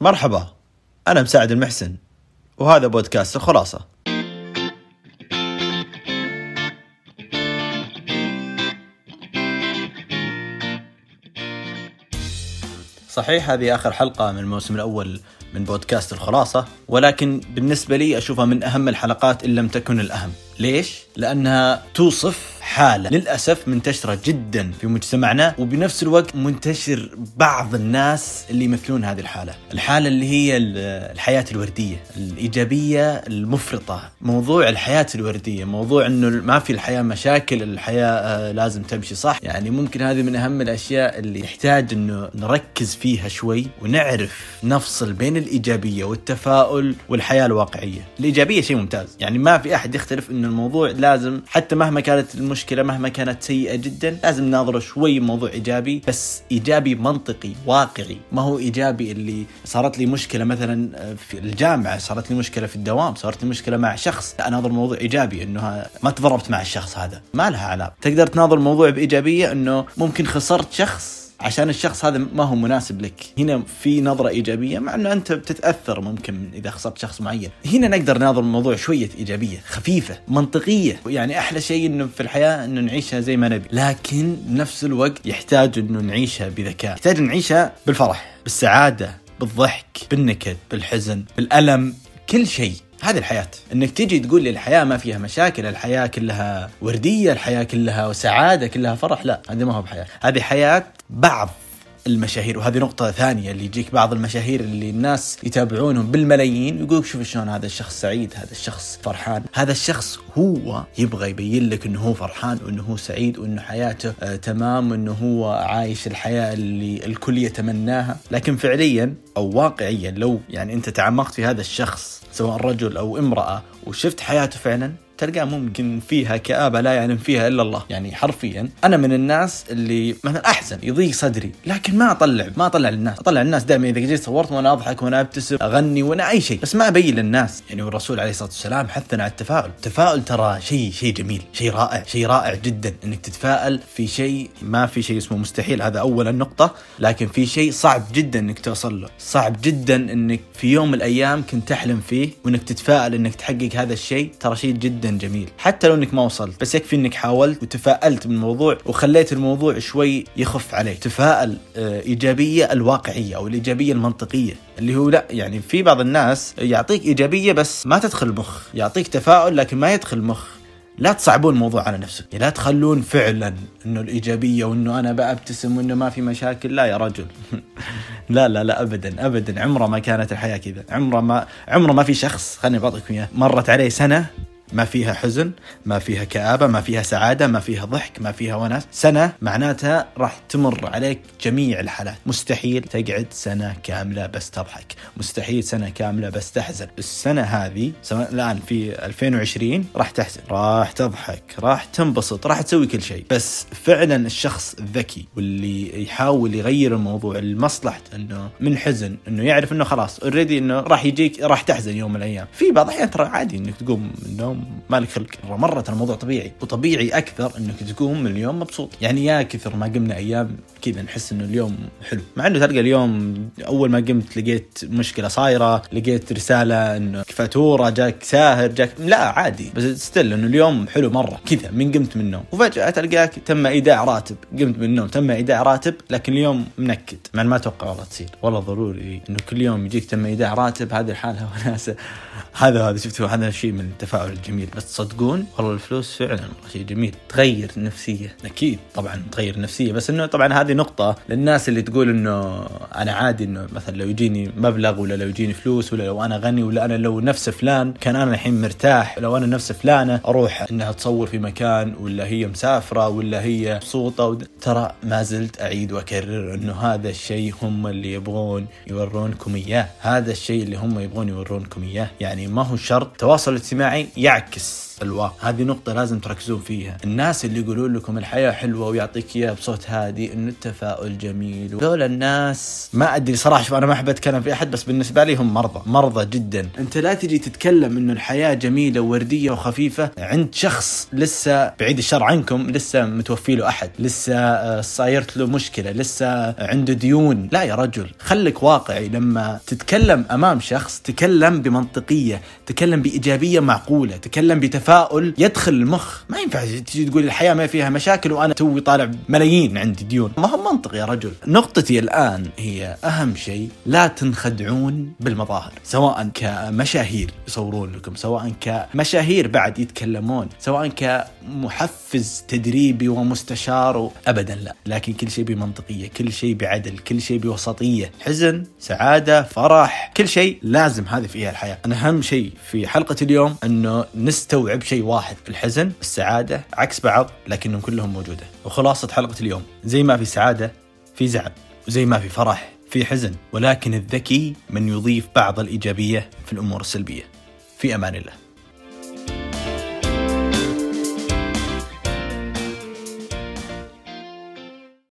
مرحبا أنا مساعد المحسن وهذا بودكاست الخلاصة صحيح هذه آخر حلقة من الموسم الأول من بودكاست الخلاصة ولكن بالنسبة لي أشوفها من أهم الحلقات إن لم تكن الأهم ليش؟ لأنها توصف حالة. للأسف منتشرة جدا في مجتمعنا وبنفس الوقت منتشر بعض الناس اللي يمثلون هذه الحالة. الحالة اللي هي الحياة الوردية الإيجابية المفرطة. موضوع الحياة الوردية موضوع أنه ما في الحياة مشاكل الحياة آه، لازم تمشي صح. يعني ممكن هذه من أهم الأشياء اللي يحتاج أنه نركز فيها شوي ونعرف نفصل بين الإيجابية والتفاؤل والحياة الواقعية. الإيجابية شيء ممتاز. يعني ما في أحد يختلف أنه الموضوع لازم حتى مهما كانت المشكلة مهما كانت سيئة جدا لازم نناظره شوي موضوع إيجابي بس إيجابي منطقي واقعي. ما هو إيجابي اللي صارت لي مشكلة مثلا في الجامعة صارت لي مشكلة في الدوام صارت لي مشكلة مع شخص. أناظر الموضوع إيجابي إنه ما تضربت مع الشخص هذا. ما لها علاقة. تقدر تناظر الموضوع بإيجابية إنه ممكن خسرت شخص عشان الشخص هذا ما هو مناسب لك. هنا في نظرة إيجابية مع أنه أنت بتتأثر ممكن إذا خسرت شخص معين. هنا نقدر ناظر الموضوع شوية إيجابية خفيفة منطقية. يعني أحلى شيء أنه في الحياة أنه نعيشها زي ما نبي. لكن بنفس الوقت يحتاج أنه نعيشها بذكاء. يحتاج نعيشها بالفرح بالسعادة بالضحك بالنكد بالحزن بالألم كل شيء. هذه الحياة. إنك تجي تقول لي الحياة ما فيها مشاكل الحياة كلها وردية الحياة كلها سعادة كلها فرح لا هذه ما هو بحياة. هذه حياة بعض المشاهير وهذه نقطة ثانية اللي يجيك بعض المشاهير اللي الناس يتابعونهم بالملايين يقولك شوف شلون هذا الشخص سعيد هذا الشخص فرحان. هذا الشخص هو يبغى يبين لك إنه هو فرحان وإنه هو سعيد وإنه حياته آه تمام وإنه هو عايش الحياة اللي الكل يتمناها. لكن فعليا أو واقعيا لو يعني أنت تعمقت في هذا الشخص سواء رجل أو امرأة وشفت حياته فعلا؟ تلقاه ممكن فيها كآبة لا يعلم فيها إلا الله. يعني حرفيا أنا من الناس اللي مثلا أحزن يضيق صدري لكن ما أطلع ما أطلع للناس. أطلع للناس دائما إذا جيت صورت وأنا أضحك وأنا أبتسم أغني وأنا أي شيء. بس ما أبين للناس. يعني والرسول عليه الصلاة والسلام حثنا على التفاؤل. التفاؤل ترى شيء شيء جميل شيء رائع شيء رائع جدا. إنك تتفائل في شيء ما في شيء اسمه مستحيل. هذا أولا نقطة لكن في شيء صعب جدا إنك توصل له. صعب جدا إنك في يوم من الأيام كنت تحلم فيه وإنك تتفائل إنك تحقق هذا الشيء. ترى شيء جدا جميل. حتى لو إنك ما وصلت بس يكفي إنك حاولت وتفائلت بالموضوع وخليت الموضوع شوي يخف عليك. تفائل آه، إيجابية الواقعية أو الإيجابية المنطقية اللي هو لا يعني في بعض الناس يعطيك إيجابية بس ما تدخل المخ يعطيك تفاؤل لكن ما يدخل المخ لا تصعبون الموضوع على نفسك لا تخلون فعلا إنه الإيجابية وإنه أنا بابتسم وإنه ما في مشاكل. لا يا رجل. لا لا لا ابدا ابدا. عمره ما كانت الحياة كذا. عمره ما عمره ما في شخص خليني بعطيكم إياه مرت عليه سنة ما فيها حزن ما فيها كآبة ما فيها سعادة ما فيها ضحك ما فيها وناس. سنة معناتها راح تمر عليك جميع الحالات. مستحيل تقعد سنة كاملة بس تضحك. مستحيل سنة كاملة بس تحزن. السنة هذه سواء الآن في 2020 راح تحزن. راح تضحك راح تنبسط راح تسوي كل شيء. بس فعلا الشخص الذكي واللي يحاول يغير الموضوع لمصلحته إنه من حزن إنه يعرف إنه خلاص already إنه راح يجيك راح تحزن يوم من الأيام. في بعض الأحيان ترى عادي إنك تقوم من النوم مالك خلق. مرة الموضوع طبيعي وطبيعي أكثر أنك تقوم من اليوم مبسوط. يعني يا كثر ما قمنا أيام كذا نحس أنه اليوم حلو. مع أنه تلقى اليوم أول ما قمت لقيت مشكلة صايرة لقيت رسالة أنه فاتورة جاك ساهر جاك لا عادي. بس still أنه اليوم حلو مرة. كذا من قمت من النوم. وفجأة تلقاك تم إيداع راتب. قمت من النوم تم إيداع راتب لكن اليوم منكد. مع ما أتوقع والله تصير. والله ضروري أنه كل يوم يجيك تم إيداع راتب. هذه الحالة وناسة هذا هذا شفتوا هذا شيء من التفاؤل الجميل بس تصدقون؟ والله الفلوس فعلا شيء جميل. تغير النفسيه أكيد طبعا تغير النفسيه بس إنه طبعا هذه نقطة للناس اللي تقول إنه أنا عادي إنه مثلا لو يجيني مبلغ ولا لو يجيني فلوس ولا لو أنا غني ولا أنا لو نفس فلان كان أنا الحين مرتاح. لو أنا نفس فلانة أروح إنها تصور في مكان ولا هي مسافرة ولا هي مبسوطه ترى ما زلت أعيد وأكرر إنه هذا الشيء هم اللي يبغون يورونكم إياه. هذا الشيء اللي هم يبغون يورونكم إياه. يعني ما هو شرط التواصل الاجتماعي Yikes! الواقع هذه نقطة لازم تركزون فيها. الناس اللي يقولون لكم الحياة حلوة ويعطيك إياها بصوت هادي إنه التفاؤل جميل. ذول الناس ما أدري صراحة أنا ما أحب أتكلم في أحد بس بالنسبة لي هم مرضى مرضى جدا. أنت لا تجي تتكلم إنه الحياة جميلة ووردية وخفيفة عند شخص لسه بعيد الشر عنكم لسه متوفي له أحد لسه آه، صايرت له مشكلة لسه عنده ديون. لا يا رجل خليك واقعي. لما تتكلم أمام شخص تكلم بمنطقية تكلم بإيجابية معقولة تكلم بتفاؤل يدخل المخ. ما ينفع تجي تقول الحياة ما فيها مشاكل وأنا توي طالع ملايين عندي ديون. ما هو منطق يا رجل. نقطتي الآن هي أهم شيء لا تنخدعون بالمظاهر سواء كمشاهير يصورون لكم سواء كمشاهير بعد يتكلمون سواء كمحفز تدريبي ومستشار. أبدا لا. لكن كل شيء بمنطقية كل شيء بعدل كل شيء بوسطية. حزن سعادة فرح كل شيء لازم هذه فيها الحياة. أنا أهم شيء في حلقة اليوم أنه نستوعب شيء واحد الحزن السعادة عكس بعض لكنهم كلهم موجودة. وخلاصة حلقة اليوم زي ما في سعادة في زعل وزي ما في فرح في حزن. ولكن الذكي من يضيف بعض الإيجابية في الأمور السلبية. في أمان الله.